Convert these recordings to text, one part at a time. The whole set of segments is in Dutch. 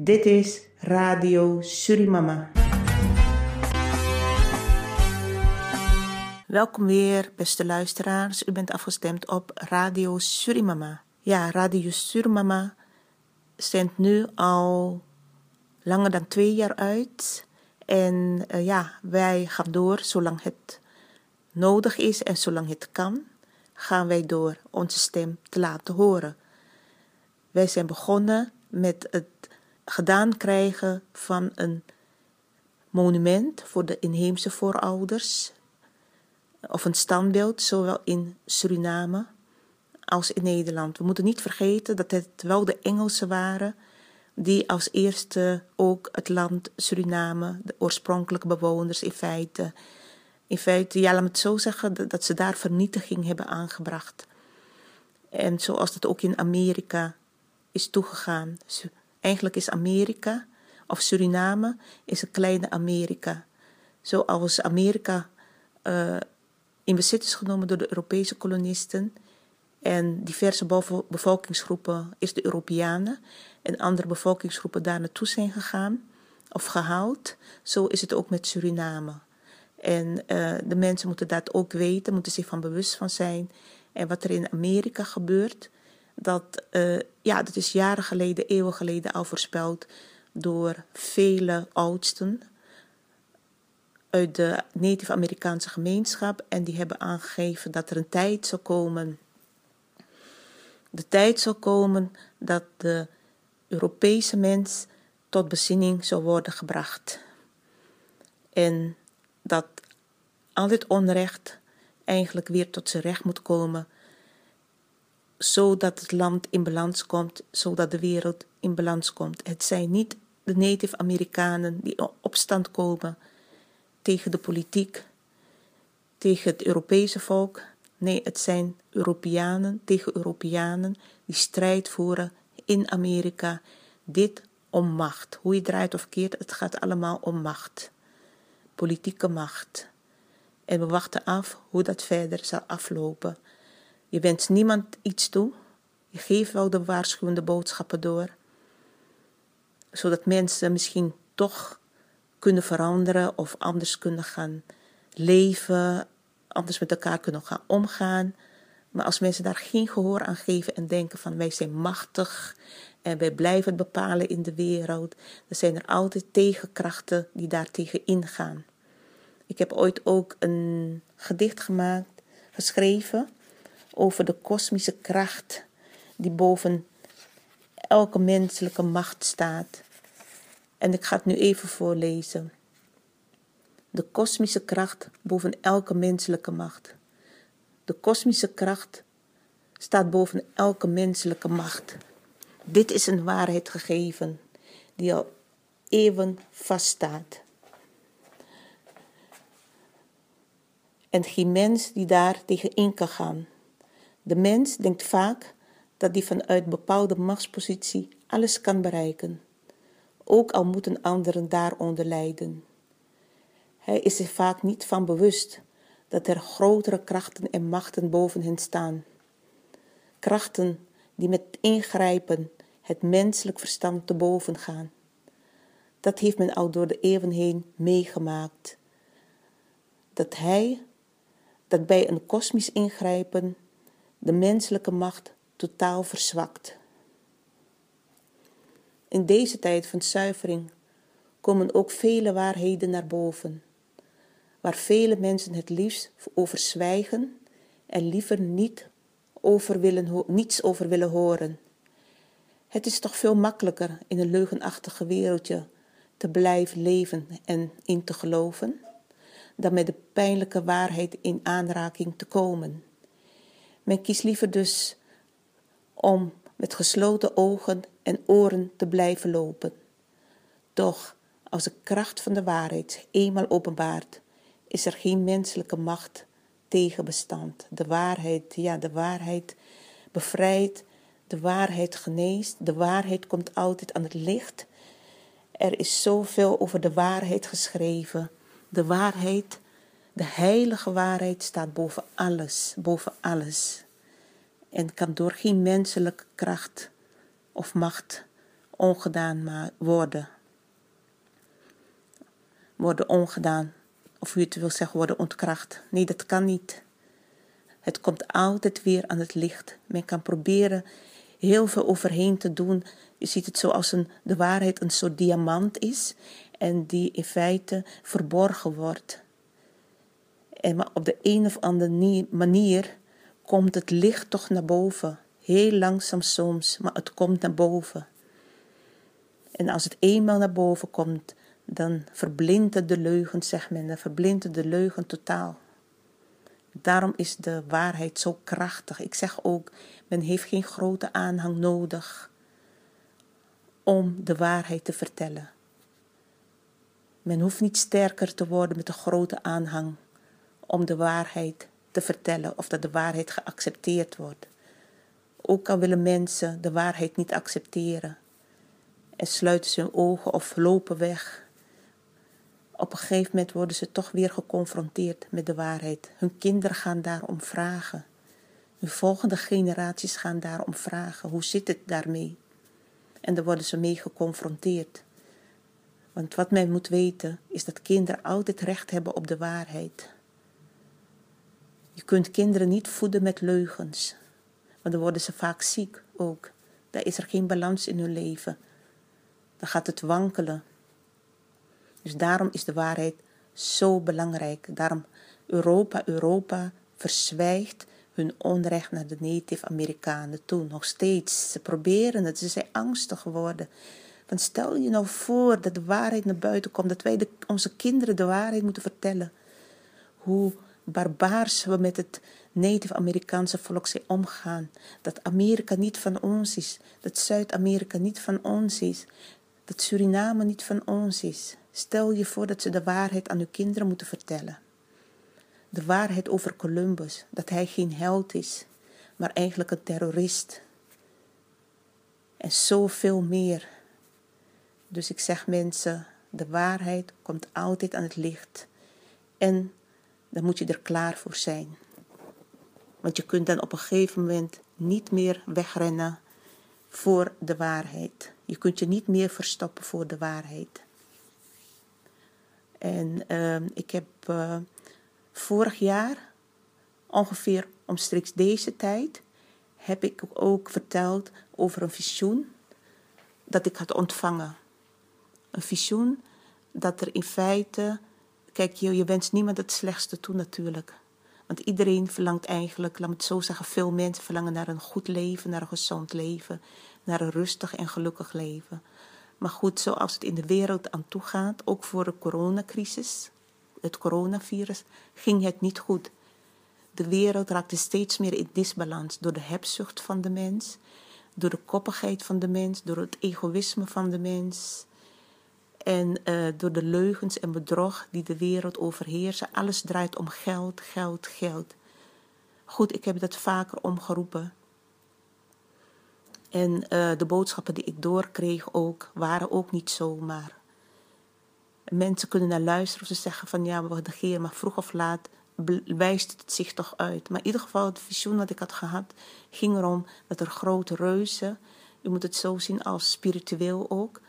Dit is Radio Surimama. Welkom weer, beste luisteraars. U bent afgestemd op Radio Surimama. Ja, Radio Surimama zendt nu al langer dan twee jaar uit. En uh, ja, wij gaan door zolang het nodig is en zolang het kan, gaan wij door onze stem te laten horen. Wij zijn begonnen met het gedaan krijgen van een monument voor de inheemse voorouders, of een standbeeld, zowel in Suriname als in Nederland. We moeten niet vergeten dat het wel de Engelsen waren die als eerste ook het land Suriname, de oorspronkelijke bewoners in feite, in feite, ja, laat me het zo zeggen, dat ze daar vernietiging hebben aangebracht. En zoals het ook in Amerika is toegegaan. Eigenlijk is Amerika, of Suriname, is een kleine Amerika. Zoals Amerika uh, in bezit is genomen door de Europese kolonisten en diverse bevolkingsgroepen, is de Europeanen en andere bevolkingsgroepen daar naartoe zijn gegaan of gehaald. Zo is het ook met Suriname. En uh, de mensen moeten dat ook weten, moeten zich van bewust van zijn. En wat er in Amerika gebeurt, dat, uh, ja, dat is jaren geleden, eeuwen geleden al voorspeld door vele oudsten uit de Native Amerikaanse gemeenschap. En die hebben aangegeven dat er een tijd zal komen. De tijd zal komen dat de Europese mens tot bezinning zal worden gebracht. En dat al dit onrecht eigenlijk weer tot zijn recht moet komen, zodat het land in balans komt, zodat de wereld in balans komt. Het zijn niet de Native Amerikanen die in opstand komen tegen de politiek, tegen het Europese volk. Nee, het zijn Europeanen tegen Europeanen die strijd voeren in Amerika. Dit om macht. Hoe je draait of keert, het gaat allemaal om macht. Politieke macht. En we wachten af hoe dat verder zal aflopen. Je wenst niemand iets toe. Je geeft wel de waarschuwende boodschappen door. Zodat mensen misschien toch kunnen veranderen of anders kunnen gaan leven, anders met elkaar kunnen gaan omgaan. Maar als mensen daar geen gehoor aan geven en denken van wij zijn machtig en wij blijven bepalen in de wereld, dan zijn er altijd tegenkrachten die daartegen ingaan. Ik heb ooit ook een gedicht gemaakt, geschreven over de kosmische kracht die boven elke menselijke macht staat. En ik ga het nu even voorlezen. De kosmische kracht boven elke menselijke macht. De kosmische kracht staat boven elke menselijke macht. Dit is een waarheid gegeven die al eeuwen vaststaat. En geen mens die daar tegenin kan gaan. De mens denkt vaak dat hij vanuit bepaalde machtspositie alles kan bereiken, ook al moeten anderen daaronder lijden. Hij is zich vaak niet van bewust dat er grotere krachten en machten boven hen staan. Krachten die met ingrijpen het menselijk verstand te boven gaan. Dat heeft men al door de eeuwen heen meegemaakt. Dat hij, dat bij een kosmisch ingrijpen de menselijke macht totaal verzwakt. In deze tijd van zuivering komen ook vele waarheden naar boven, waar vele mensen het liefst over zwijgen en liever niet over willen, niets over willen horen. Het is toch veel makkelijker in een leugenachtige wereldje te blijven leven en in te geloven, dan met de pijnlijke waarheid in aanraking te komen. Men kiest liever dus om met gesloten ogen en oren te blijven lopen. Doch als de kracht van de waarheid eenmaal openbaart, is er geen menselijke macht tegenbestand. De waarheid, ja, de waarheid bevrijdt, de waarheid geneest, de waarheid komt altijd aan het licht. Er is zoveel over de waarheid geschreven. De waarheid de heilige waarheid staat boven alles, boven alles. En kan door geen menselijke kracht of macht ongedaan worden. Worden ongedaan. Of u het wil zeggen, worden ontkracht. Nee, dat kan niet. Het komt altijd weer aan het licht. Men kan proberen heel veel overheen te doen. Je ziet het zoals een, de waarheid een soort diamant is en die in feite verborgen wordt. En maar op de een of andere manier komt het licht toch naar boven. Heel langzaam soms, maar het komt naar boven. En als het eenmaal naar boven komt, dan verblindt het de leugen, zegt men, dan verblindt het de leugen totaal. Daarom is de waarheid zo krachtig. Ik zeg ook, men heeft geen grote aanhang nodig om de waarheid te vertellen. Men hoeft niet sterker te worden met een grote aanhang om de waarheid te vertellen of dat de waarheid geaccepteerd wordt. Ook al willen mensen de waarheid niet accepteren en sluiten ze hun ogen of lopen weg. Op een gegeven moment worden ze toch weer geconfronteerd met de waarheid. Hun kinderen gaan daarom vragen. Hun volgende generaties gaan daarom vragen. Hoe zit het daarmee? En daar worden ze mee geconfronteerd. Want wat men moet weten is dat kinderen altijd recht hebben op de waarheid. Je kunt kinderen niet voeden met leugens, want dan worden ze vaak ziek ook. Daar is er geen balans in hun leven. Dan gaat het wankelen. Dus daarom is de waarheid zo belangrijk. Daarom Europa, Europa verzwijgt hun onrecht naar de Native Amerikanen toen nog steeds. Ze proberen het, ze zijn angstig geworden. Want stel je nou voor dat de waarheid naar buiten komt, dat wij onze kinderen de waarheid moeten vertellen. Hoe barbaars we met het Native Amerikaanse volk zijn omgaan. Dat Amerika niet van ons is, dat Zuid-Amerika niet van ons is, dat Suriname niet van ons is. Stel je voor dat ze de waarheid aan uw kinderen moeten vertellen. De waarheid over Columbus, dat hij geen held is, maar eigenlijk een terrorist. En zoveel meer. Dus ik zeg mensen, de waarheid komt altijd aan het licht. En dan moet je er klaar voor zijn. Want je kunt dan op een gegeven moment niet meer wegrennen voor de waarheid. Je kunt je niet meer verstoppen voor de waarheid. En uh, ik heb uh, vorig jaar, ongeveer omstreeks deze tijd, heb ik ook verteld over een visioen dat ik had ontvangen. Een visioen dat er in feite, kijk, je, je wenst niemand het slechtste toe natuurlijk. Want iedereen verlangt eigenlijk, laat me het zo zeggen, veel mensen verlangen naar een goed leven, naar een gezond leven, naar een rustig en gelukkig leven. Maar goed, zoals het in de wereld aan toe gaat, ook voor de coronacrisis, het coronavirus, ging het niet goed. De wereld raakte steeds meer in disbalans door de hebzucht van de mens, door de koppigheid van de mens, door het egoïsme van de mens en uh, door de leugens en bedrog die de wereld overheersen. Alles draait om geld, geld, geld. Goed, ik heb dat vaker omgeroepen. En uh, de boodschappen die ik doorkreeg ook, waren ook niet zomaar. Mensen kunnen naar luisteren of ze zeggen van ja, we negeren, maar vroeg of laat wijst het zich toch uit. Maar in ieder geval, het visioen dat ik had gehad, ging erom dat er grote reuzen, u moet het zo zien als spiritueel ook.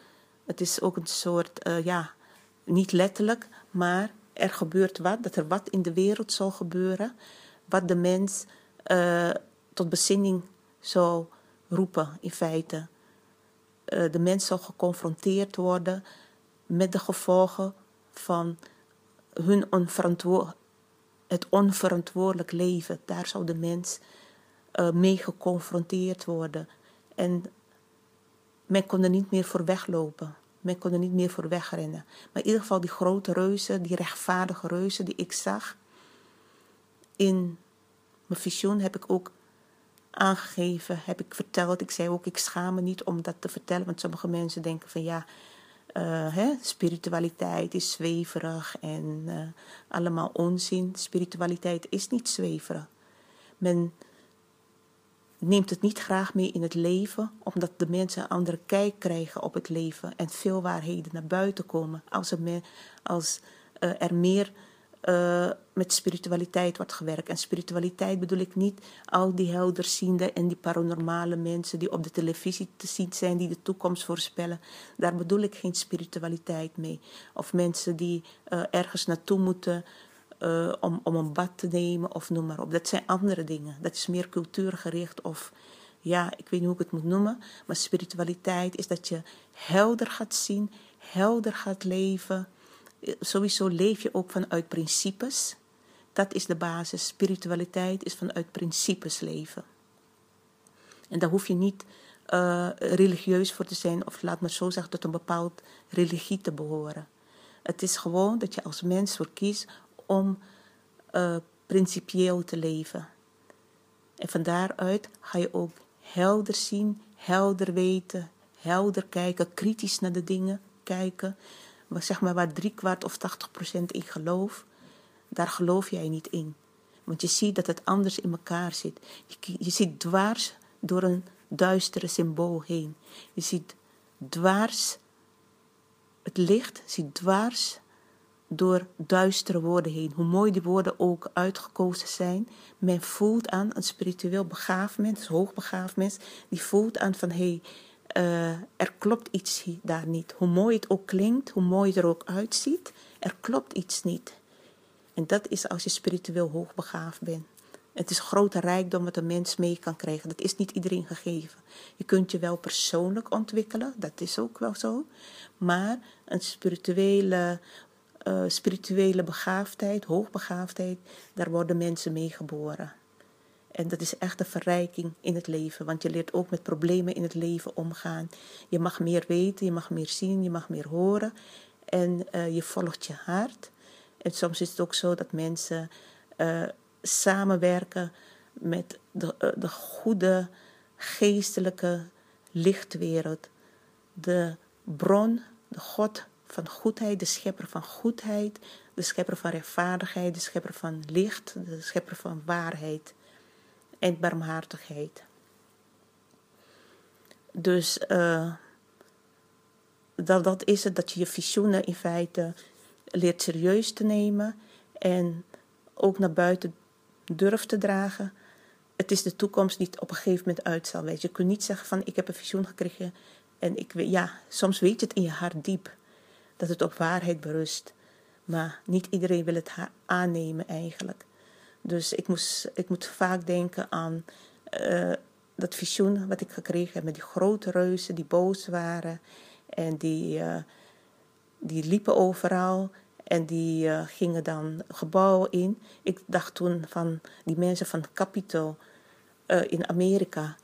Het is ook een soort, uh, ja, niet letterlijk, maar er gebeurt wat, dat er wat in de wereld zal gebeuren, wat de mens uh, tot bezinning zal roepen in feite. Uh, de mens zal geconfronteerd worden met de gevolgen van hun onverantwoord, het onverantwoordelijk leven. Daar zou de mens mee geconfronteerd worden. En men kon er niet meer voor weglopen. Men kon er niet meer voor wegrennen. Maar in ieder geval die grote reuzen, die rechtvaardige reuzen die ik zag. In mijn visioen heb ik ook aangegeven, heb ik verteld. Ik zei ook, ik schaam me niet om dat te vertellen. Want sommige mensen denken van ja, uh, hè, spiritualiteit is zweverig en uh, allemaal onzin. Spiritualiteit is niet zweverig. Men neemt het niet graag mee in het leven, omdat de mensen een andere kijk krijgen op het leven en veel waarheden naar buiten komen. Als er meer, als, uh, er meer uh, met spiritualiteit wordt gewerkt. En spiritualiteit bedoel ik niet al die helderziende en die paranormale mensen die op de televisie te zien zijn, die de toekomst voorspellen. Daar bedoel ik geen spiritualiteit mee. Of mensen die uh, ergens naartoe moeten uh, om, om een bad te nemen of noem maar op. Dat zijn andere dingen. Dat is meer cultuurgericht of ja, ik weet niet hoe ik het moet noemen. Maar spiritualiteit is dat je helder gaat zien, helder gaat leven sowieso leef je ook vanuit principes. Dat is de basis. Spiritualiteit is vanuit principes leven. En daar hoef je niet uh, religieus voor te zijn, of laat maar zo zeggen, tot een bepaald religie te behoren. Het is gewoon dat je als mens voor kiest om uh, principieel te leven. En van daaruit ga je ook helder zien, helder weten, helder kijken, kritisch naar de dingen kijken zeg maar waar drie kwart of 80 procent in geloof, daar geloof jij niet in. Want je ziet dat het anders in elkaar zit. Je, je ziet dwars door een duistere symbool heen. Je ziet dwars, het licht ziet dwars door duistere woorden heen. Hoe mooi die woorden ook uitgekozen zijn. Men voelt aan, een spiritueel begaafd mens, hoogbegaafd mens, die voelt aan van hé, hey, uh, er klopt iets daar niet. Hoe mooi het ook klinkt, hoe mooi het er ook uitziet, er klopt iets niet. En dat is als je spiritueel hoogbegaafd bent. Het is grote rijkdom wat een mens mee kan krijgen. Dat is niet iedereen gegeven. Je kunt je wel persoonlijk ontwikkelen, dat is ook wel zo. Maar een spirituele, uh, spirituele begaafdheid, hoogbegaafdheid, daar worden mensen mee geboren. En dat is echt een verrijking in het leven, want je leert ook met problemen in het leven omgaan. Je mag meer weten, je mag meer zien, je mag meer horen en uh, je volgt je hart. En soms is het ook zo dat mensen uh, samenwerken met de, de goede geestelijke lichtwereld, de bron, de God van goedheid, de schepper van goedheid, de schepper van rechtvaardigheid, de schepper van licht, de schepper van waarheid en barmhartigheid. Dus uh, dat, dat is het, dat je je visioenen in feite leert serieus te nemen en ook naar buiten durft te dragen. Het is de toekomst die op een gegeven moment uit zal wijzen. Je kunt niet zeggen van ik heb een visioen gekregen en ik weet, ja, soms weet je het in je hart diep dat het op waarheid berust. Maar niet iedereen wil het aannemen eigenlijk. Dus ik, moest, ik moet vaak denken aan uh, dat visioen wat ik gekregen heb met die grote reuzen die boos waren. En die, uh, die liepen overal en die uh, gingen dan gebouwen in. Ik dacht toen van die mensen van Capitol in Amerika.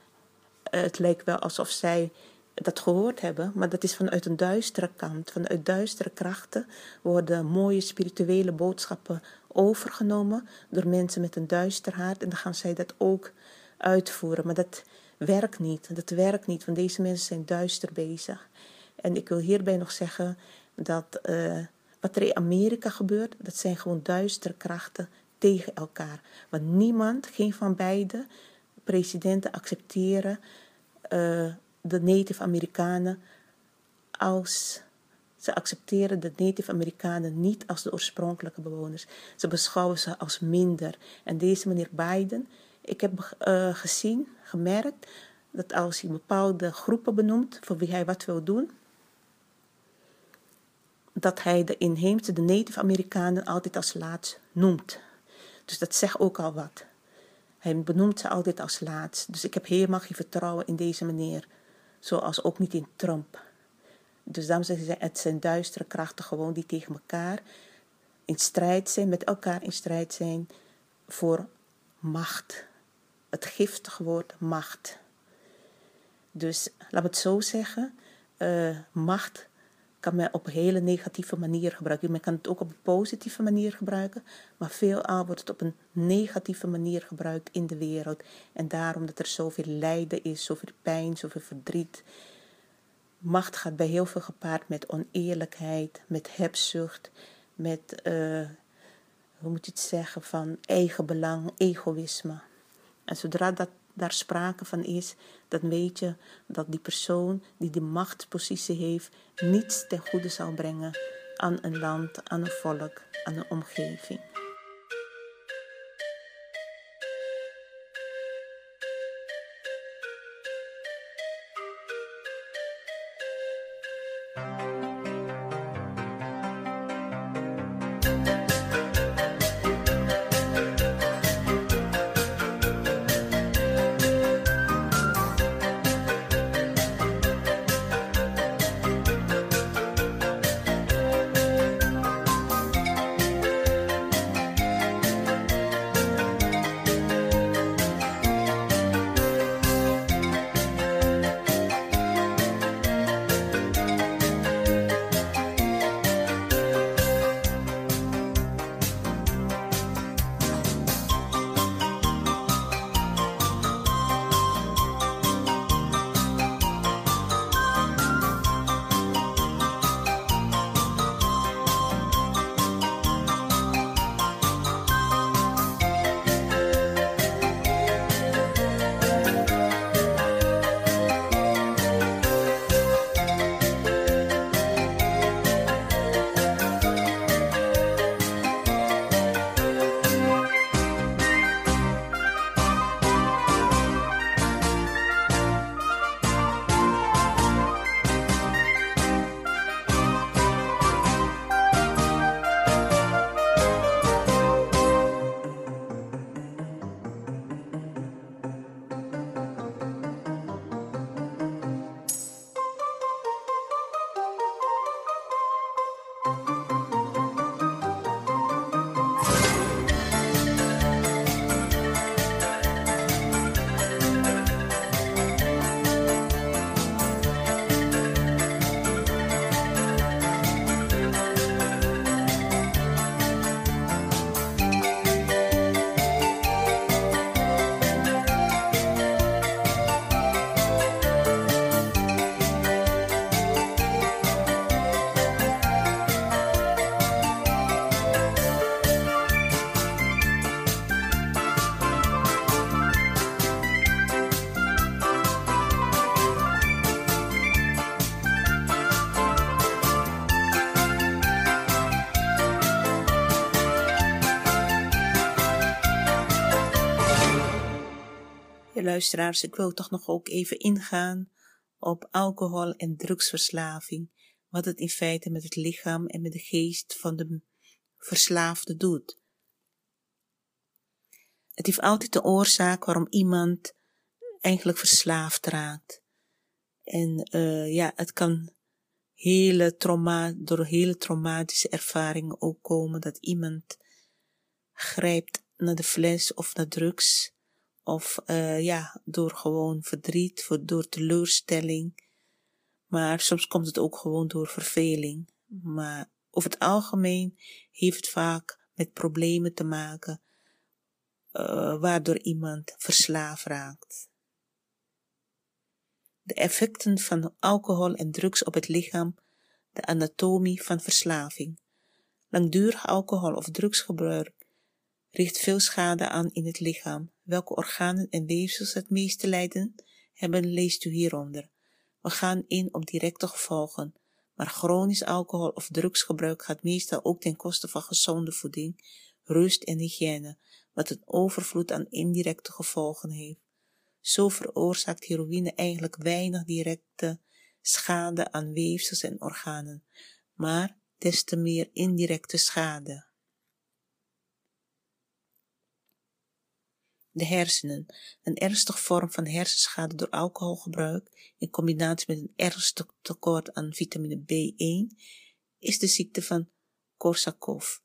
het leek wel alsof zij dat gehoord hebben, maar dat is vanuit een duistere kant, vanuit duistere krachten worden mooie spirituele boodschappen overgenomen door mensen met een duister hart en dan gaan zij dat ook uitvoeren. Maar dat werkt niet, dat werkt niet, want deze mensen zijn duister bezig. En ik wil hierbij nog zeggen dat uh, wat er in Amerika gebeurt, dat zijn gewoon duistere krachten tegen elkaar. Want niemand, geen van beide presidenten accepteren uh, de Native Amerikanen als ze accepteren de Native Amerikanen niet als de oorspronkelijke bewoners. Ze beschouwen ze als minder. En deze meneer Biden, ik heb uh, gezien, gemerkt, dat als hij bepaalde groepen benoemt voor wie hij wat wil doen, dat hij de inheemse, de Native Amerikanen, altijd als laatst noemt. Dus dat zegt ook al wat. Hij benoemt ze altijd als laatst. Dus ik heb helemaal geen vertrouwen in deze meneer. Zoals ook niet in Trump. Dus daarom zeggen ze, het zijn duistere krachten gewoon die tegen elkaar in strijd zijn, met elkaar in strijd zijn voor macht. Het giftige woord macht. Dus laat het zo zeggen, uh, macht kan men op een hele negatieve manier gebruiken. Men kan het ook op een positieve manier gebruiken, maar veelal wordt het op een negatieve manier gebruikt in de wereld. En daarom dat er zoveel lijden is, zoveel pijn, zoveel verdriet. Macht gaat bij heel veel gepaard met oneerlijkheid, met hebzucht, met, uh, hoe moet je het zeggen, van eigenbelang, egoïsme. En zodra dat daar sprake van is, dan weet je dat die persoon die die machtspositie heeft, niets ten goede zal brengen aan een land, aan een volk, aan een omgeving. Luisteraars, ik wil toch nog ook even ingaan op alcohol- en drugsverslaving. Wat het in feite met het lichaam en met de geest van de verslaafde doet. Het heeft altijd de oorzaak waarom iemand eigenlijk verslaafd raakt. En uh, ja, het kan hele trauma, door hele traumatische ervaringen ook komen dat iemand grijpt naar de fles of naar drugs of uh, ja, door gewoon verdriet, door teleurstelling. Maar soms komt het ook gewoon door verveling. Maar over het algemeen heeft het vaak met problemen te maken, uh, waardoor iemand verslaafd raakt. De effecten van alcohol en drugs op het lichaam, de anatomie van verslaving. Langdurig alcohol of drugsgebruik richt veel schade aan in het lichaam. Welke organen en weefsels het meeste lijden hebben, leest u hieronder. We gaan in op directe gevolgen, maar chronisch alcohol- of drugsgebruik gaat meestal ook ten koste van gezonde voeding, rust en hygiëne, wat een overvloed aan indirecte gevolgen heeft. Zo veroorzaakt heroïne eigenlijk weinig directe schade aan weefsels en organen, maar des te meer indirecte schade. De hersenen. Een ernstige vorm van hersenschade door alcoholgebruik in combinatie met een ernstig tekort aan vitamine B1 is de ziekte van Korsakoff.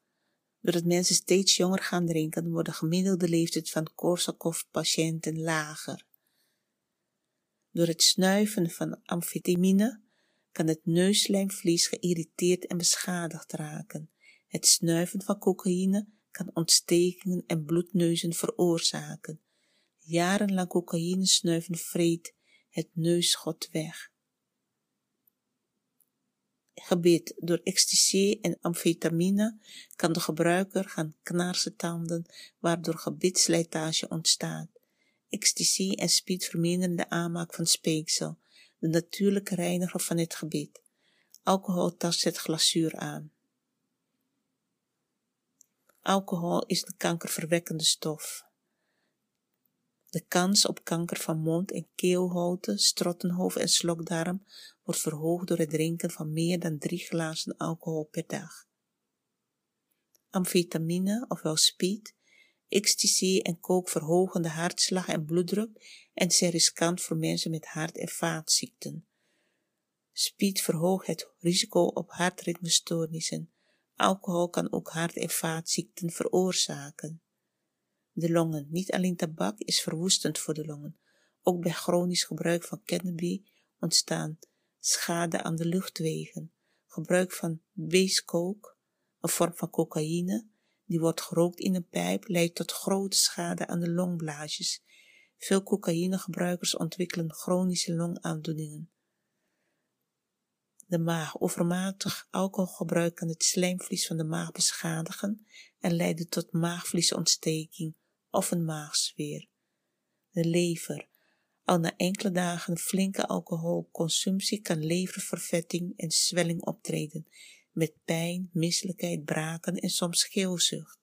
Doordat mensen steeds jonger gaan drinken, wordt de gemiddelde leeftijd van Korsakoff-patiënten lager. Door het snuiven van amfetamine kan het neuslijmvlies geïrriteerd en beschadigd raken. Het snuiven van cocaïne kan ontstekingen en bloedneuzen veroorzaken. Jarenlang cocaïne snuiven vreet het neusschot weg. Gebit door ecstasy en amfetamine kan de gebruiker gaan knarsen tanden, waardoor gebitslijtage ontstaat. Ecstasy en speed verminderen de aanmaak van speeksel, de natuurlijke reiniger van het gebit. Alcohol tast het glazuur aan. Alcohol is een kankerverwekkende stof. De kans op kanker van mond- en keelholte, strottenhoofd en slokdarm wordt verhoogd door het drinken van meer dan drie glazen alcohol per dag. Amfetamine, ofwel speed, ecstasy en coke verhogen de hartslag en bloeddruk en zijn riskant voor mensen met hart- en vaatziekten. Speed verhoogt het risico op hartritmestoornissen. Alcohol kan ook hart- en vaatziekten veroorzaken. De longen. Niet alleen tabak is verwoestend voor de longen. Ook bij chronisch gebruik van cannabis ontstaan schade aan de luchtwegen. Gebruik van weeskook, een vorm van cocaïne, die wordt gerookt in een pijp, leidt tot grote schade aan de longblaasjes. Veel cocaïnegebruikers ontwikkelen chronische longaandoeningen. De maag. Overmatig alcoholgebruik kan het slijmvlies van de maag beschadigen en leiden tot maagvliesontsteking of een maagzweer. De lever. Al na enkele dagen flinke alcoholconsumptie kan leververvetting en zwelling optreden, met pijn, misselijkheid, braken en soms geelzucht.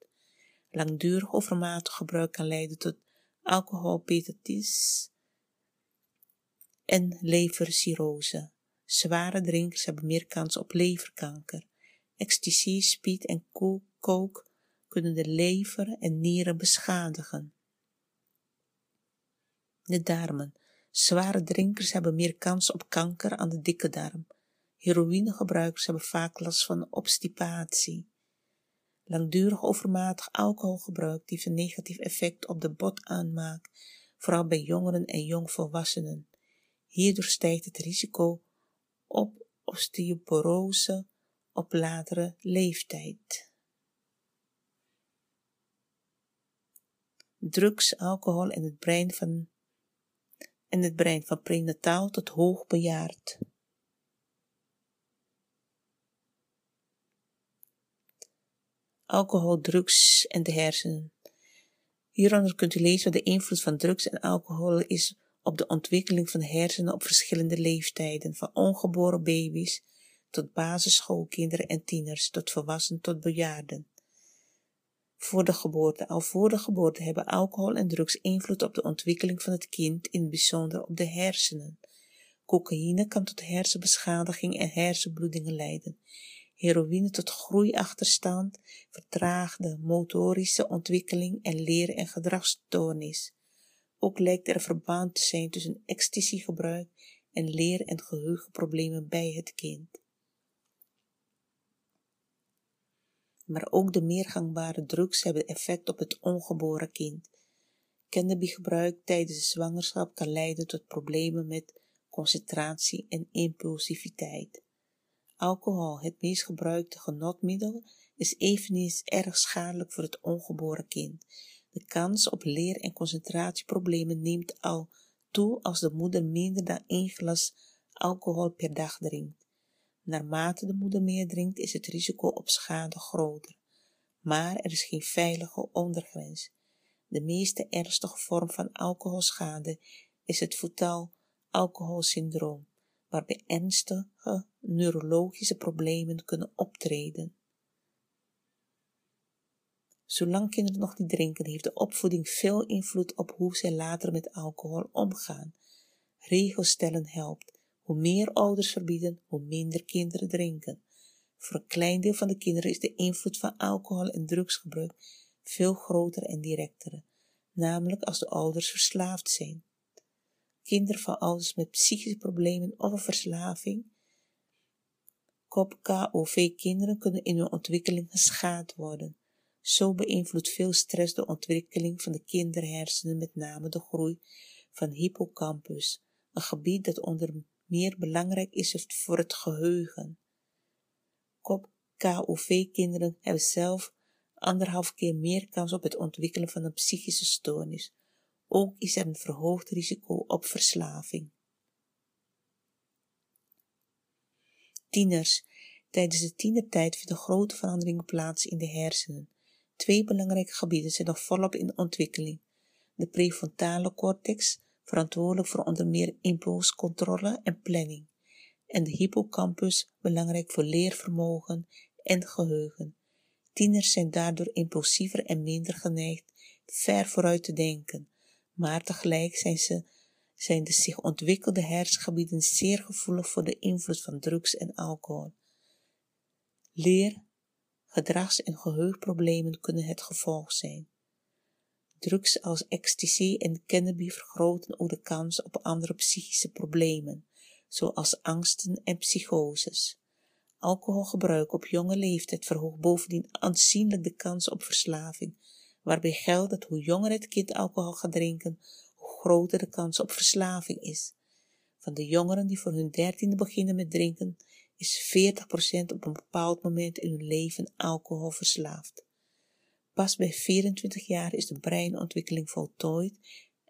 Langdurig overmatig gebruik kan leiden tot alcoholpetatis en levercirrose. Zware drinkers hebben meer kans op leverkanker. Ecstasy, speed en coke kunnen de lever en nieren beschadigen. De darmen. Zware drinkers hebben meer kans op kanker aan de dikke darm. Heroïnegebruikers hebben vaak last van obstipatie. Langdurig overmatig alcoholgebruik heeft een negatief effect op de botaanmaak, vooral bij jongeren en jongvolwassenen. Hierdoor stijgt het risico op osteoporose op latere leeftijd. Drugs, alcohol en het brein van, en het brein van prenataal tot hoogbejaard. Alcohol, drugs en de hersenen. Hieronder kunt u lezen wat de invloed van drugs en alcohol is op de ontwikkeling van hersenen op verschillende leeftijden, van ongeboren baby's tot basisschoolkinderen en tieners, tot volwassenen tot bejaarden. Voor de geboorte, al voor de geboorte hebben alcohol en drugs invloed op de ontwikkeling van het kind, in het bijzonder op de hersenen. Cocaïne kan tot hersenbeschadiging en hersenbloedingen leiden. Heroïne tot groeiachterstand, vertraagde motorische ontwikkeling en leer- en gedragsstoornis. Ook lijkt er verband te zijn tussen ecstasy-gebruik en leer- en geheugenproblemen bij het kind. Maar ook de meer gangbare drugs hebben effect op het ongeboren kind. Cannabisgebruik tijdens de zwangerschap kan leiden tot problemen met concentratie en impulsiviteit. Alcohol, het meest gebruikte genotmiddel, is eveneens erg schadelijk voor het ongeboren kind. De kans op leer- en concentratieproblemen neemt al toe als de moeder minder dan één glas alcohol per dag drinkt. Naarmate de moeder meer drinkt, is het risico op schade groter. Maar er is geen veilige ondergrens. De meeste ernstige vorm van alcoholschade is het fetaal alcoholsyndroom, waarbij ernstige neurologische problemen kunnen optreden. Zolang kinderen nog niet drinken, heeft de opvoeding veel invloed op hoe zij later met alcohol omgaan. Regels stellen helpt. Hoe meer ouders verbieden, hoe minder kinderen drinken. Voor een klein deel van de kinderen is de invloed van alcohol en drugsgebruik veel groter en directer, namelijk als de ouders verslaafd zijn. Kinderen van ouders met psychische problemen of een verslaving, kop KOV-kinderen kunnen in hun ontwikkeling geschaad worden. Zo beïnvloedt veel stress de ontwikkeling van de kinderhersenen, met name de groei van hippocampus, een gebied dat onder meer belangrijk is voor het geheugen. Kop KOV-kinderen hebben zelf anderhalf keer meer kans op het ontwikkelen van een psychische stoornis. Ook is er een verhoogd risico op verslaving. Tieners. Tijdens de tienertijd vinden grote veranderingen plaats in de hersenen. Twee belangrijke gebieden zijn nog volop in ontwikkeling. De prefrontale cortex, verantwoordelijk voor onder meer impulscontrole en planning. En de hippocampus, belangrijk voor leervermogen en geheugen. Tieners zijn daardoor impulsiever en minder geneigd ver vooruit te denken, maar tegelijk zijn, ze, zijn de zich ontwikkelde hersengebieden zeer gevoelig voor de invloed van drugs en alcohol. Leer, gedrags- en geheugenproblemen kunnen het gevolg zijn. Drugs als ecstasy en cannabis vergroten ook de kans op andere psychische problemen, zoals angsten en psychoses. Alcoholgebruik op jonge leeftijd verhoogt bovendien aanzienlijk de kans op verslaving, waarbij geldt dat hoe jonger het kind alcohol gaat drinken, hoe groter de kans op verslaving is. Van de jongeren die voor hun dertiende beginnen met drinken, is 40% op een bepaald moment in hun leven alcohol verslaafd. Pas bij 24 jaar is de breinontwikkeling voltooid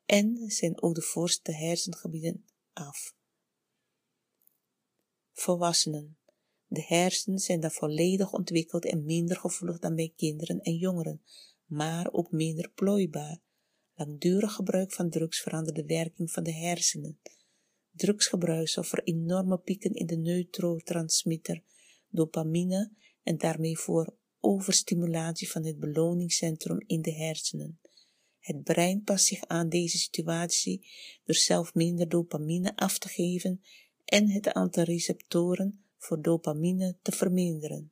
en zijn ook de voorste hersengebieden af. Volwassenen. De hersenen zijn dan volledig ontwikkeld en minder gevoelig dan bij kinderen en jongeren, maar ook minder plooibaar. Langdurig gebruik van drugs verandert de werking van de hersenen. Drugsgebruik zorgt voor enorme pieken in de neurotransmitter dopamine en daarmee voor overstimulatie van het beloningscentrum in de hersenen. Het brein past zich aan deze situatie door zelf minder dopamine af te geven en het aantal receptoren voor dopamine te verminderen.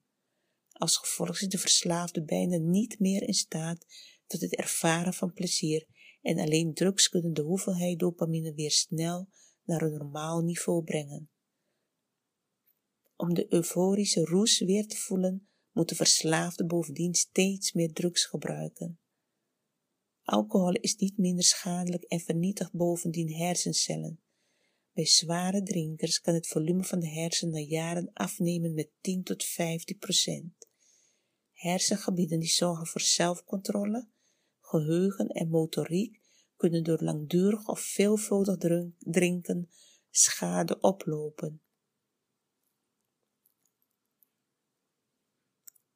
Als gevolg is de verslaafde bijna niet meer in staat tot het ervaren van plezier en alleen drugs kunnen de hoeveelheid dopamine weer snel naar een normaal niveau brengen. Om de euforische roes weer te voelen, moet de verslaafde bovendien steeds meer drugs gebruiken. Alcohol is niet minder schadelijk en vernietigt bovendien hersencellen. Bij zware drinkers kan het volume van de hersenen na jaren afnemen met 10 tot 15 procent. Hersengebieden die zorgen voor zelfcontrole, geheugen en motoriek kunnen door langdurig of veelvuldig drinken schade oplopen.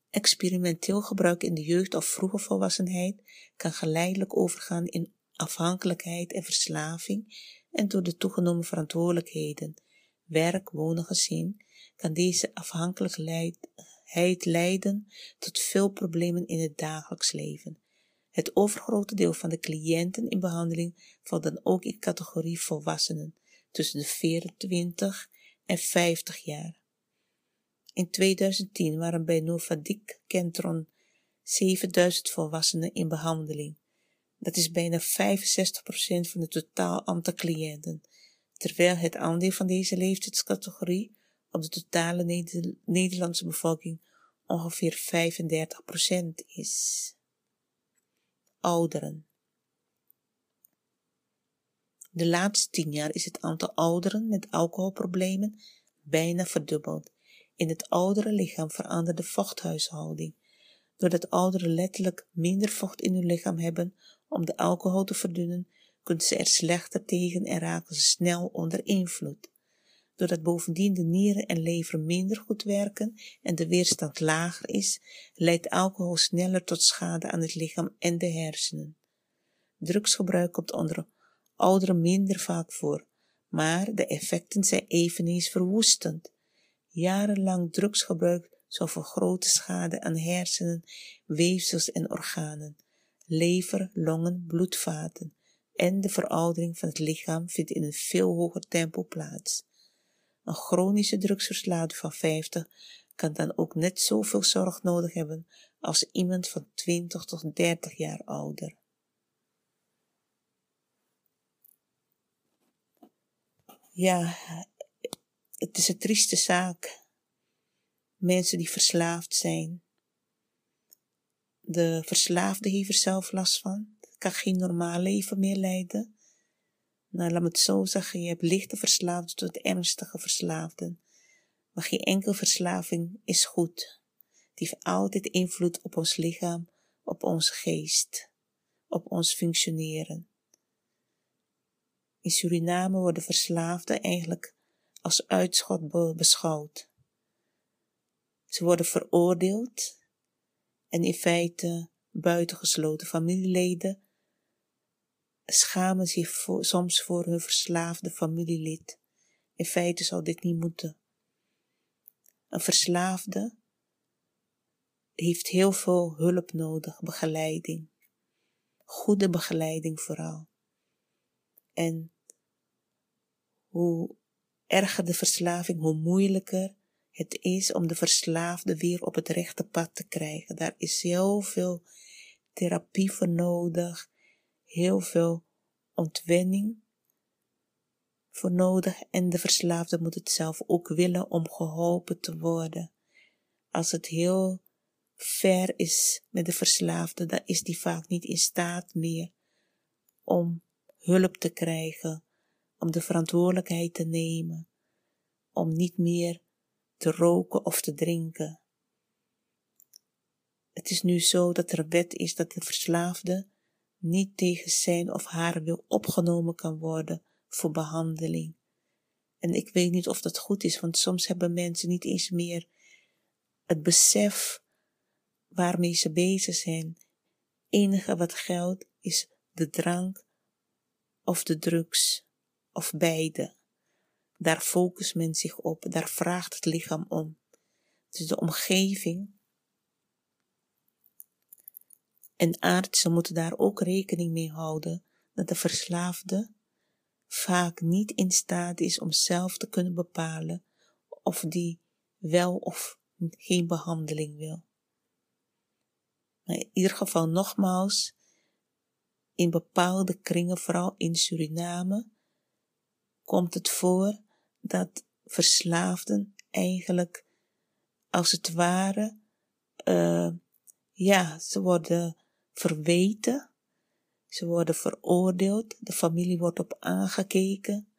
Experimenteel gebruik in de jeugd of vroege volwassenheid kan geleidelijk overgaan in afhankelijkheid en verslaving en door de toegenomen verantwoordelijkheden, werk, wonen, gezin, kan deze afhankelijkheid leiden tot veel problemen in het dagelijks leven. Het overgrote deel van de cliënten in behandeling valt dan ook in categorie volwassenen tussen de 24 en 50 jaar. In 2010 waren bij Novadik Kentron 7000 volwassenen in behandeling. Dat is bijna 65% van de totaal aantal cliënten, terwijl het aandeel van deze leeftijdscategorie op de totale Nederlandse bevolking ongeveer 35% is. Ouderen. De laatste tien jaar is het aantal ouderen met alcoholproblemen bijna verdubbeld in het oudere lichaam verandert de vochthuishouding. Doordat ouderen letterlijk minder vocht in hun lichaam hebben om de alcohol te verdunnen, kunnen ze er slechter tegen en raken ze snel onder invloed. Doordat bovendien de nieren en lever minder goed werken en de weerstand lager is, leidt alcohol sneller tot schade aan het lichaam en de hersenen. Drugsgebruik komt onder ouderen minder vaak voor, maar de effecten zijn eveneens verwoestend. Jarenlang drugsgebruik zorgt voor grote schade aan hersenen, weefsels en organen, lever, longen, bloedvaten en de veroudering van het lichaam vindt in een veel hoger tempo plaats. Een chronische drugsverslaafde van 50 kan dan ook net zoveel zorg nodig hebben als iemand van 20 tot 30 jaar ouder. Ja, het is een trieste zaak. Mensen die verslaafd zijn. De verslaafde heeft er zelf last van. Kan geen normaal leven meer leiden. Nou, laat me het zo zeggen. Je hebt lichte verslaafden tot ernstige verslaafden. Maar geen enkele verslaving is goed. Die heeft altijd invloed op ons lichaam, op onze geest, op ons functioneren. In Suriname worden verslaafden eigenlijk als uitschot beschouwd. Ze worden veroordeeld en in feite buitengesloten familieleden schamen zich soms voor hun verslaafde familielid. In feite zou dit niet moeten. Een verslaafde heeft heel veel hulp nodig, begeleiding. Goede begeleiding vooral. En hoe erger de verslaving, hoe moeilijker het is om de verslaafde weer op het rechte pad te krijgen. Daar is heel veel therapie voor nodig, heel veel ontwenning voor nodig en de verslaafde moet het zelf ook willen om geholpen te worden. Als het heel ver is met de verslaafde, dan is die vaak niet in staat meer om hulp te krijgen, om de verantwoordelijkheid te nemen, om niet meer te roken of te drinken. Het is nu zo dat er wet is dat de verslaafde niet tegen zijn of haar wil opgenomen kan worden voor behandeling. En ik weet niet of dat goed is, want soms hebben mensen niet eens meer het besef waarmee ze bezig zijn. Enige wat geldt is de drank of de drugs of beide. Daar focust men zich op, daar vraagt het lichaam om. Dus de omgeving en artsen moeten daar ook rekening mee houden dat de verslaafde vaak niet in staat is om zelf te kunnen bepalen of die wel of geen behandeling wil. Maar in ieder geval nogmaals, in bepaalde kringen, vooral in Suriname, komt het voor dat verslaafden eigenlijk als het ware, uh, ja, ze worden verweten, ze worden veroordeeld, de familie wordt op aangekeken,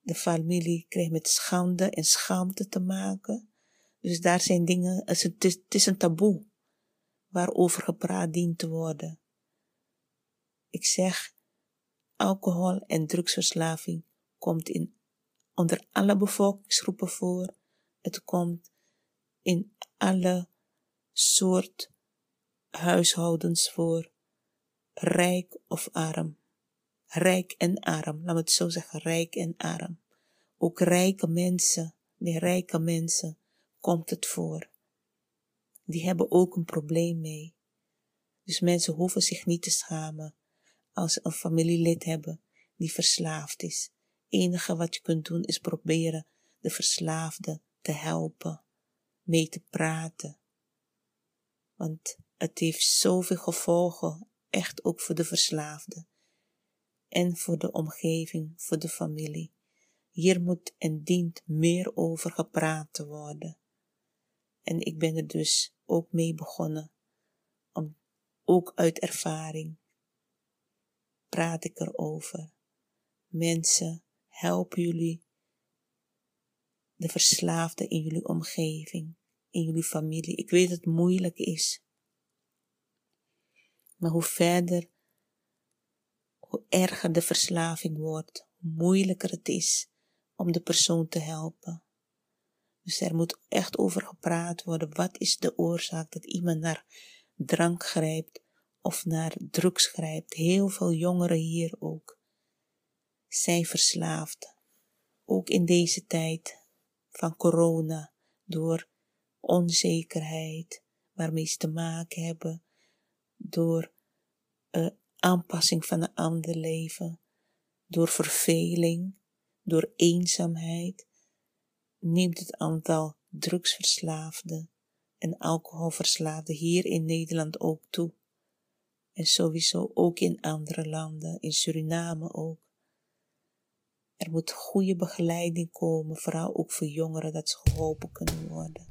de familie krijgt met schande en schaamte te maken. Dus daar zijn dingen, het is, het is een taboe waarover gepraat dient te worden. Ik zeg, alcohol en drugsverslaving komt in, onder alle bevolkingsgroepen voor. Het komt in alle soort huishoudens voor, rijk of arm. Rijk en arm, laat me het zo zeggen, rijk en arm. Ook rijke mensen, bij rijke mensen komt het voor. Die hebben ook een probleem mee. Dus mensen hoeven zich niet te schamen als ze een familielid hebben die verslaafd is. enige wat je kunt doen is proberen de verslaafde te helpen, mee te praten. Want het heeft zoveel gevolgen, echt ook voor de verslaafde. En voor de omgeving, voor de familie. Hier moet en dient meer over gepraat te worden. En ik ben er dus ook mee begonnen. Om, ook uit ervaring praat ik erover. Mensen, helpen jullie de verslaafde in jullie omgeving, in jullie familie. Ik weet dat het moeilijk is. Maar hoe verder, hoe erger de verslaving wordt, hoe moeilijker het is om de persoon te helpen. Dus er moet echt over gepraat worden. Wat is de oorzaak dat iemand naar drank grijpt of naar drugs grijpt? Heel veel jongeren hier ook zijn verslaafd. Ook in deze tijd van corona, door onzekerheid waarmee ze te maken hebben, door uh, aanpassing van een ander leven, door verveling, door eenzaamheid, neemt het aantal drugsverslaafden en alcoholverslaafden hier in Nederland ook toe. En sowieso ook in andere landen, in Suriname ook. Er moet goede begeleiding komen, vooral ook voor jongeren, dat ze geholpen kunnen worden.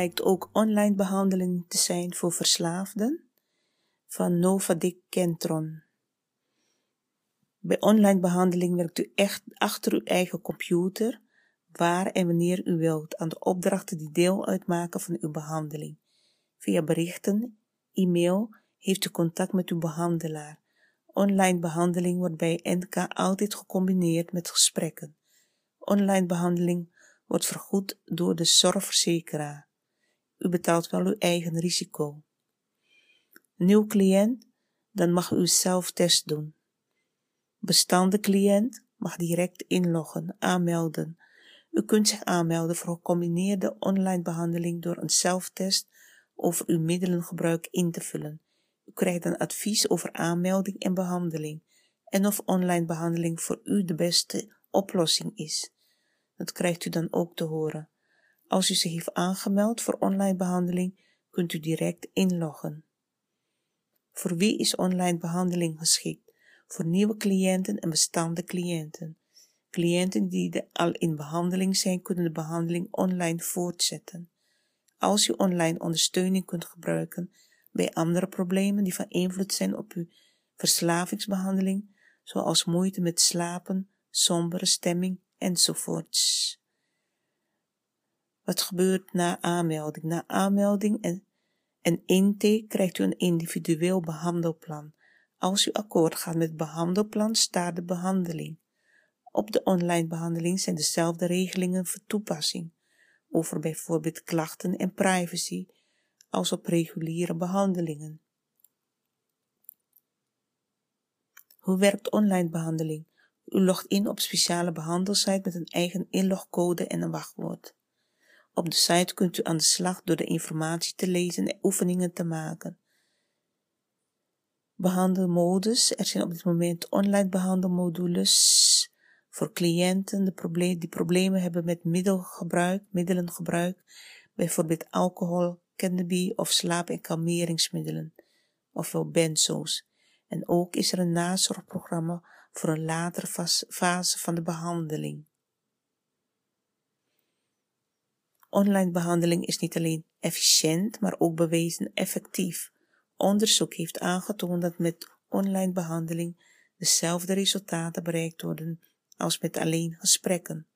Blijkt ook online behandeling te zijn voor verslaafden van Novadic Kentron. Bij online behandeling werkt u echt achter uw eigen computer, waar en wanneer u wilt, aan de opdrachten die deel uitmaken van uw behandeling. Via berichten, e-mail heeft u contact met uw behandelaar. Online behandeling wordt bij NK altijd gecombineerd met gesprekken. Online behandeling wordt vergoed door de zorgverzekeraar. U betaalt wel uw eigen risico. Nieuw cliënt, dan mag u zelftest doen. Bestaande cliënt mag direct inloggen, aanmelden. U kunt zich aanmelden voor gecombineerde online behandeling door een zelftest over uw middelengebruik in te vullen. U krijgt dan advies over aanmelding en behandeling en of online behandeling voor u de beste oplossing is. Dat krijgt u dan ook te horen. Als u zich heeft aangemeld voor online behandeling, kunt u direct inloggen. Voor wie is online behandeling geschikt? Voor nieuwe cliënten en bestaande cliënten. Cliënten die al in behandeling zijn, kunnen de behandeling online voortzetten. Als u online ondersteuning kunt gebruiken bij andere problemen die van invloed zijn op uw verslavingsbehandeling, zoals moeite met slapen, sombere stemming enzovoorts. Wat gebeurt na aanmelding? Na aanmelding en, en intake krijgt u een individueel behandelplan. Als u akkoord gaat met het behandelplan, staat de behandeling. Op de online behandeling zijn dezelfde regelingen voor toepassing, over bijvoorbeeld klachten en privacy, als op reguliere behandelingen. Hoe werkt online behandeling? U logt in op speciale behandelsite met een eigen inlogcode en een wachtwoord. Op de site kunt u aan de slag door de informatie te lezen en oefeningen te maken. Behandelmodus. Er zijn op dit moment online behandelmodules voor cliënten die problemen hebben met middelgebruik, middelengebruik, bijvoorbeeld alcohol, cannabis of slaap- en kalmeringsmiddelen, ofwel benzo's. En ook is er een nazorgprogramma voor een latere fase van de behandeling. Online behandeling is niet alleen efficiënt, maar ook bewezen effectief. Onderzoek heeft aangetoond dat met online behandeling dezelfde resultaten bereikt worden als met alleen gesprekken.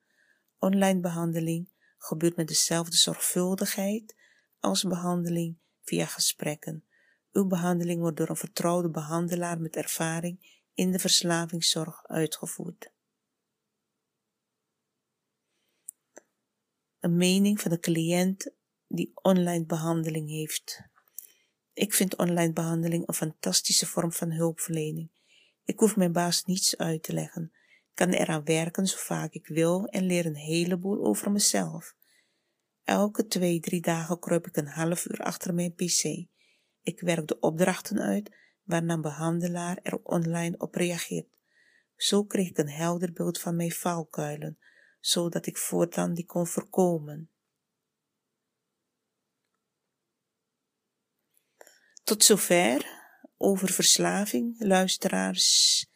Online behandeling gebeurt met dezelfde zorgvuldigheid als behandeling via gesprekken. Uw behandeling wordt door een vertrouwde behandelaar met ervaring in de verslavingszorg uitgevoerd. Een mening van de cliënt die online behandeling heeft. Ik vind online behandeling een fantastische vorm van hulpverlening. Ik hoef mijn baas niets uit te leggen, kan eraan werken zo vaak ik wil en leer een heleboel over mezelf. Elke twee, drie dagen kruip ik een half uur achter mijn pc. Ik werk de opdrachten uit waarna een behandelaar er online op reageert. Zo kreeg ik een helder beeld van mijn valkuilen, zodat ik voortaan die kon voorkomen. Tot zover over verslaving, luisteraars.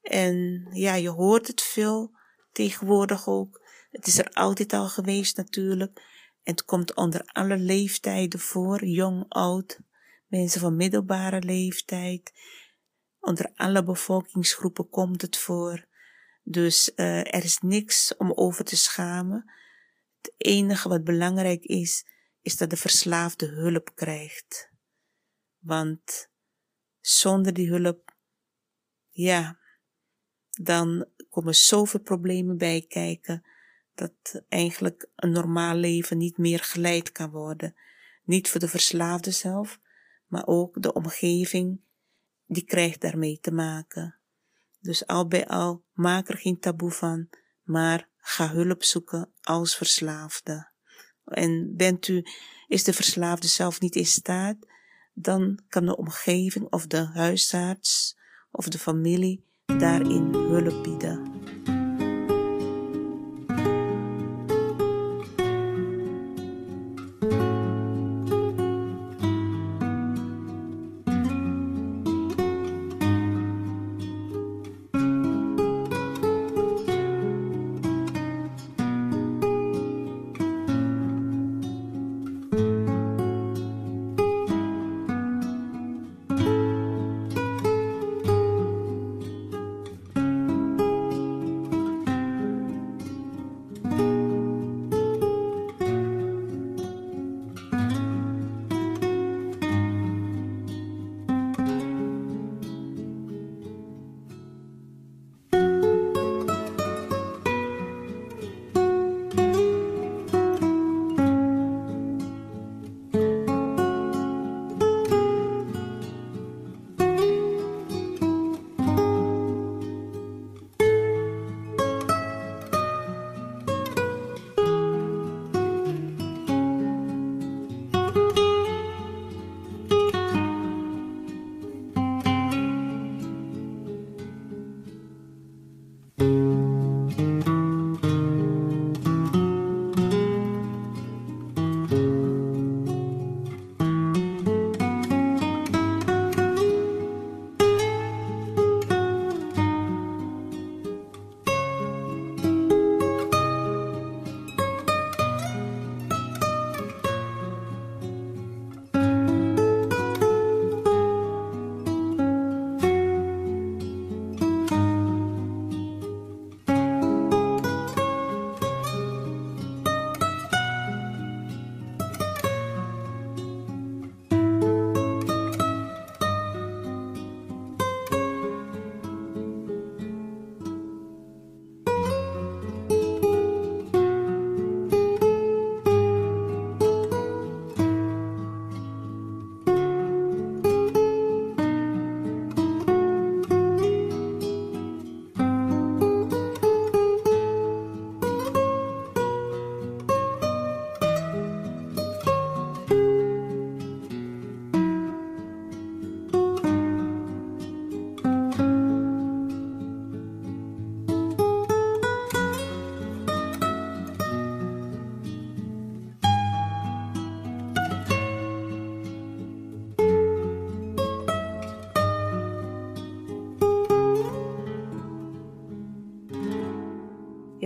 En ja, je hoort het veel tegenwoordig ook. Het is er altijd al geweest natuurlijk. En het komt onder alle leeftijden voor, jong, oud, mensen van middelbare leeftijd. Onder alle bevolkingsgroepen komt het voor. Dus uh, er is niks om over te schamen. Het enige wat belangrijk is, is dat de verslaafde hulp krijgt. Want zonder die hulp, ja, dan komen zoveel problemen bij kijken dat eigenlijk een normaal leven niet meer geleid kan worden. Niet voor de verslaafde zelf, maar ook de omgeving, die krijgt daarmee te maken. Dus al bij al, maak er geen taboe van, maar ga hulp zoeken als verslaafde. En bent u, is de verslaafde zelf niet in staat, dan kan de omgeving of de huisarts of de familie daarin hulp bieden.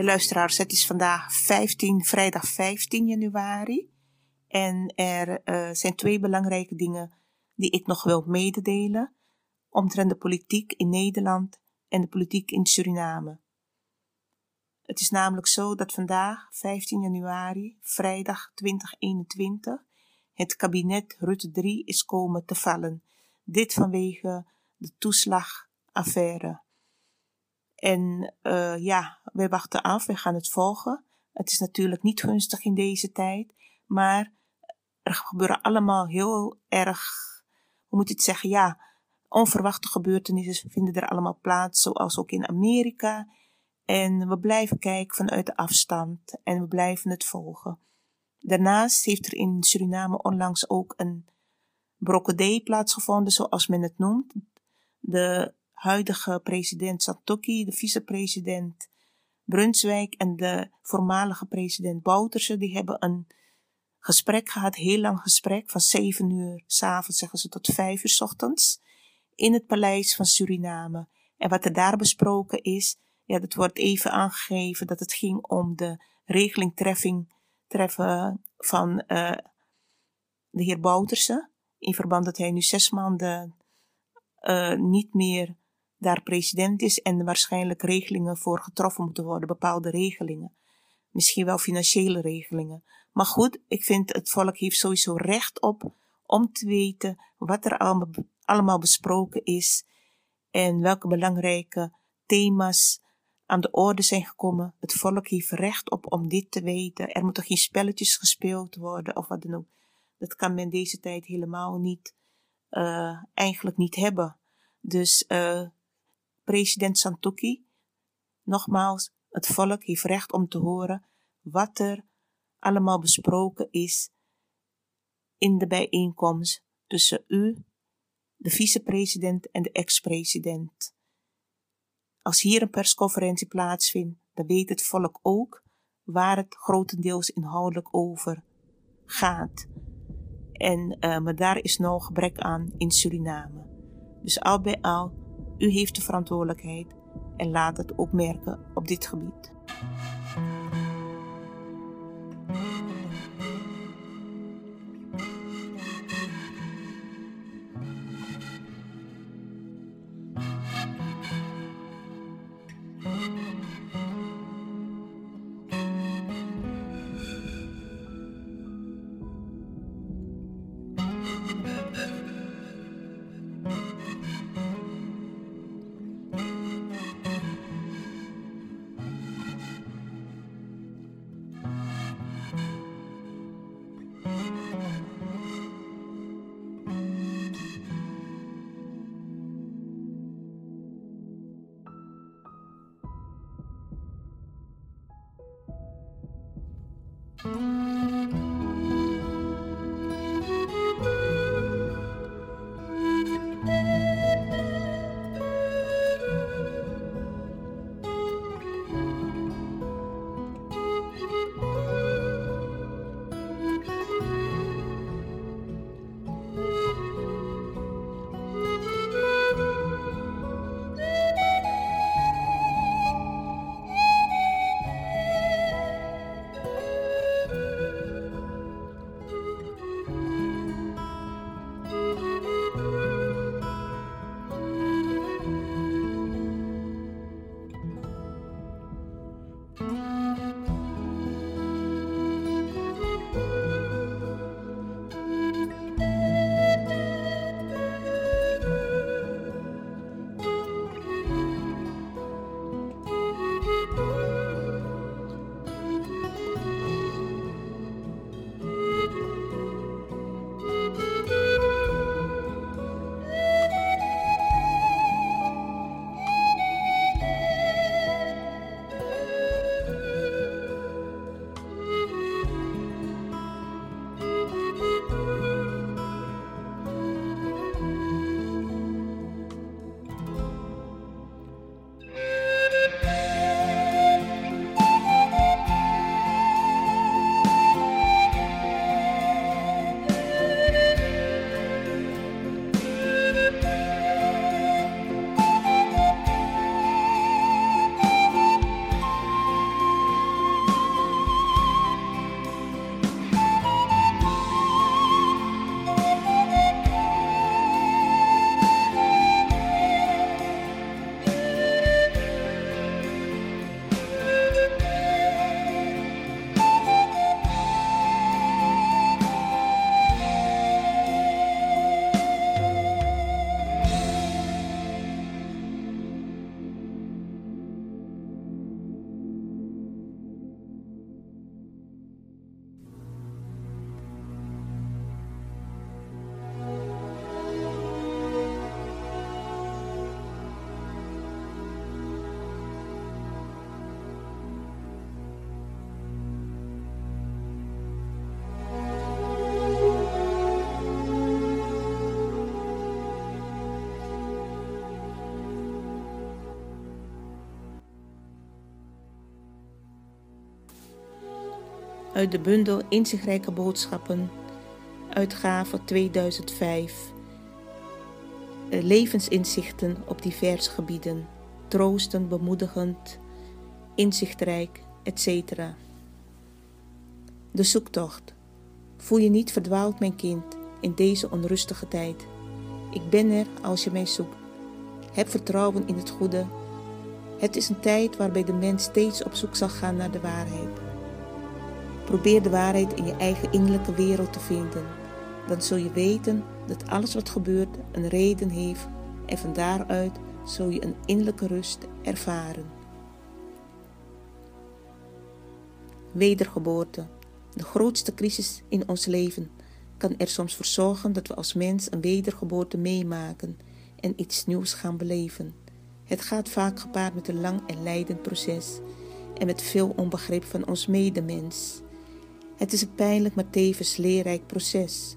Je luisteraars, het is vandaag 15, vrijdag 15 januari. En er uh, zijn twee belangrijke dingen die ik nog wil mededelen. Omtrent de politiek in Nederland en de politiek in Suriname. Het is namelijk zo dat vandaag, 15 januari, vrijdag 2021, het kabinet Rutte 3 is komen te vallen. Dit vanwege de toeslagaffaire. En uh, ja, wij wachten af, wij gaan het volgen. Het is natuurlijk niet gunstig in deze tijd, maar er gebeuren allemaal heel erg, hoe moet je het zeggen, ja, onverwachte gebeurtenissen vinden er allemaal plaats, zoals ook in Amerika. En we blijven kijken vanuit de afstand en we blijven het volgen. Daarnaast heeft er in Suriname onlangs ook een brokkadee plaatsgevonden, zoals men het noemt. De huidige president Satoki, de vicepresident Brunswijk en de voormalige president Bouterse, die hebben een gesprek gehad, heel lang gesprek, van zeven uur s'avonds, zeggen ze, tot vijf uur s ochtends, in het paleis van Suriname. En wat er daar besproken is, ja, dat wordt even aangegeven dat het ging om de regeling treffing, treffen van uh, de heer Bouterse, in verband dat hij nu zes maanden uh, niet meer daar president is en waarschijnlijk regelingen voor getroffen moeten worden, bepaalde regelingen. Misschien wel financiële regelingen. Maar goed, ik vind het volk heeft sowieso recht op om te weten wat er allemaal besproken is en welke belangrijke thema's aan de orde zijn gekomen. Het volk heeft recht op om dit te weten. Er moeten geen spelletjes gespeeld worden of wat dan ook. Dat kan men deze tijd helemaal niet, uh, eigenlijk niet hebben. Dus uh, president Santoki, nogmaals, het volk heeft recht om te horen wat er allemaal besproken is in de bijeenkomst tussen u, de vicepresident en de ex-president. Als hier een persconferentie plaatsvindt, dan weet het volk ook waar het grotendeels inhoudelijk over gaat. En uh, maar daar is nog gebrek aan in Suriname. Dus al bij al, u heeft de verantwoordelijkheid en laat het ook merken op dit gebied. Uit de bundel Inzichtrijke Boodschappen, uitgave 2005. Eh, levensinzichten op diverse gebieden, troostend, bemoedigend, inzichtrijk, etc. De zoektocht. Voel je niet verdwaald, mijn kind, in deze onrustige tijd. Ik ben er als je mij zoekt. Heb vertrouwen in het goede. Het is een tijd waarbij de mens steeds op zoek zal gaan naar de waarheid. Probeer de waarheid in je eigen innerlijke wereld te vinden. Dan zul je weten dat alles wat gebeurt een reden heeft en van daaruit zul je een innerlijke rust ervaren. Wedergeboorte. De grootste crisis in ons leven kan er soms voor zorgen dat we als mens een wedergeboorte meemaken en iets nieuws gaan beleven. Het gaat vaak gepaard met een lang en leidend proces en met veel onbegrip van ons medemens. Het is een pijnlijk maar tevens leerrijk proces,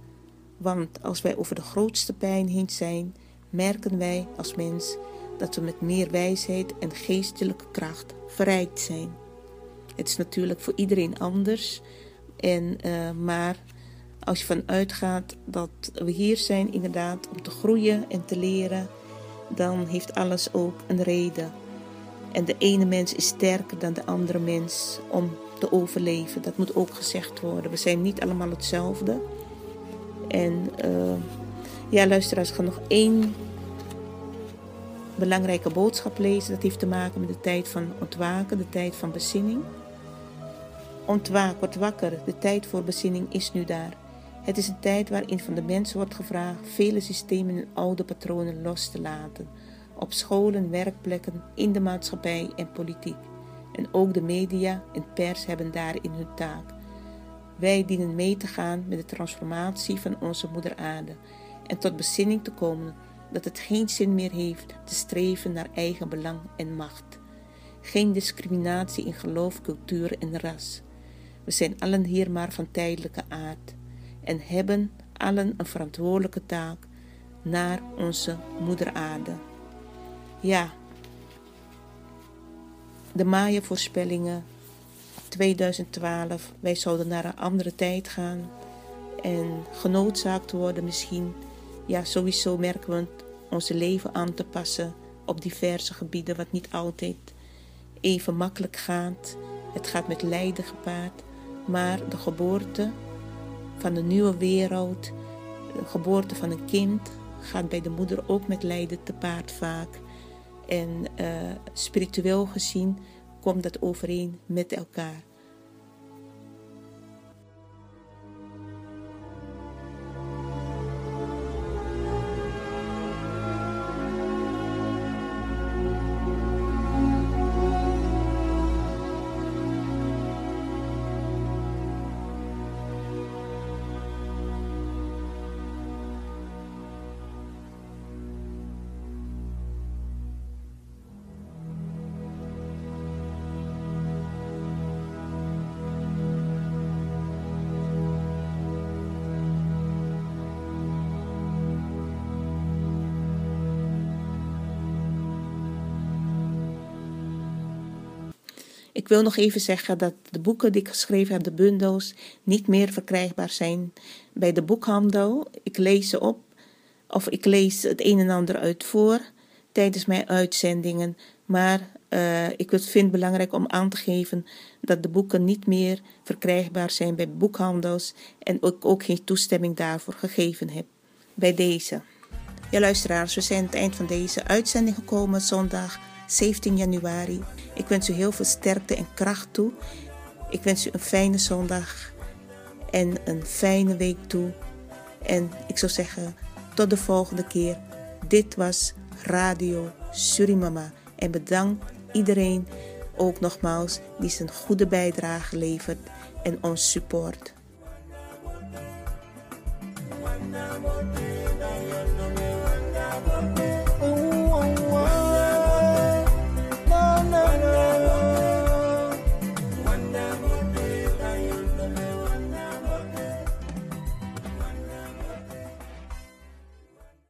want als wij over de grootste pijn heen zijn, merken wij als mens dat we met meer wijsheid en geestelijke kracht verrijkt zijn. Het is natuurlijk voor iedereen anders, en, uh, maar als je vanuit gaat dat we hier zijn inderdaad om te groeien en te leren, dan heeft alles ook een reden. En de ene mens is sterker dan de andere mens om te overleven. Dat moet ook gezegd worden. We zijn niet allemaal hetzelfde. En uh, ja, luisteraars, ik ga nog één belangrijke boodschap lezen. Dat heeft te maken met de tijd van ontwaken, de tijd van bezinning. Ontwaak, word wakker, de tijd voor bezinning is nu daar. Het is een tijd waarin van de mens wordt gevraagd vele systemen en oude patronen los te laten. Op scholen, werkplekken, in de maatschappij en politiek. En ook de media en pers hebben daarin hun taak. Wij dienen mee te gaan met de transformatie van onze moeder aarde en tot bezinning te komen dat het geen zin meer heeft te streven naar eigen belang en macht. Geen discriminatie in geloof, cultuur en ras. We zijn allen hier maar van tijdelijke aard en hebben allen een verantwoordelijke taak naar onze moeder aarde. Ja, de Maya-voorspellingen 2012, wij zouden naar een andere tijd gaan en genoodzaakt worden misschien, ja sowieso merken we onze leven aan te passen op diverse gebieden, wat niet altijd even makkelijk gaat. Het gaat met lijden gepaard, maar de geboorte van de nieuwe wereld, de geboorte van een kind, gaat bij de moeder ook met lijden te paard vaak. En uh, spiritueel gezien komt dat overeen met elkaar. Ik wil nog even zeggen dat de boeken die ik geschreven heb, de bundels, niet meer verkrijgbaar zijn bij de boekhandel. Ik lees ze op of ik lees het een en ander uit voor tijdens mijn uitzendingen. Maar uh, ik vind het belangrijk om aan te geven dat de boeken niet meer verkrijgbaar zijn bij boekhandels en ik ook geen toestemming daarvoor gegeven heb bij deze. Ja, luisteraars, we zijn aan het eind van deze uitzending gekomen, zondag 17 januari. Ik wens u heel veel sterkte en kracht toe. Ik wens u een fijne zondag en een fijne week toe. En ik zou zeggen, tot de volgende keer. Dit was Radio Surimama. En bedankt iedereen ook nogmaals die zijn goede bijdrage levert en ons support.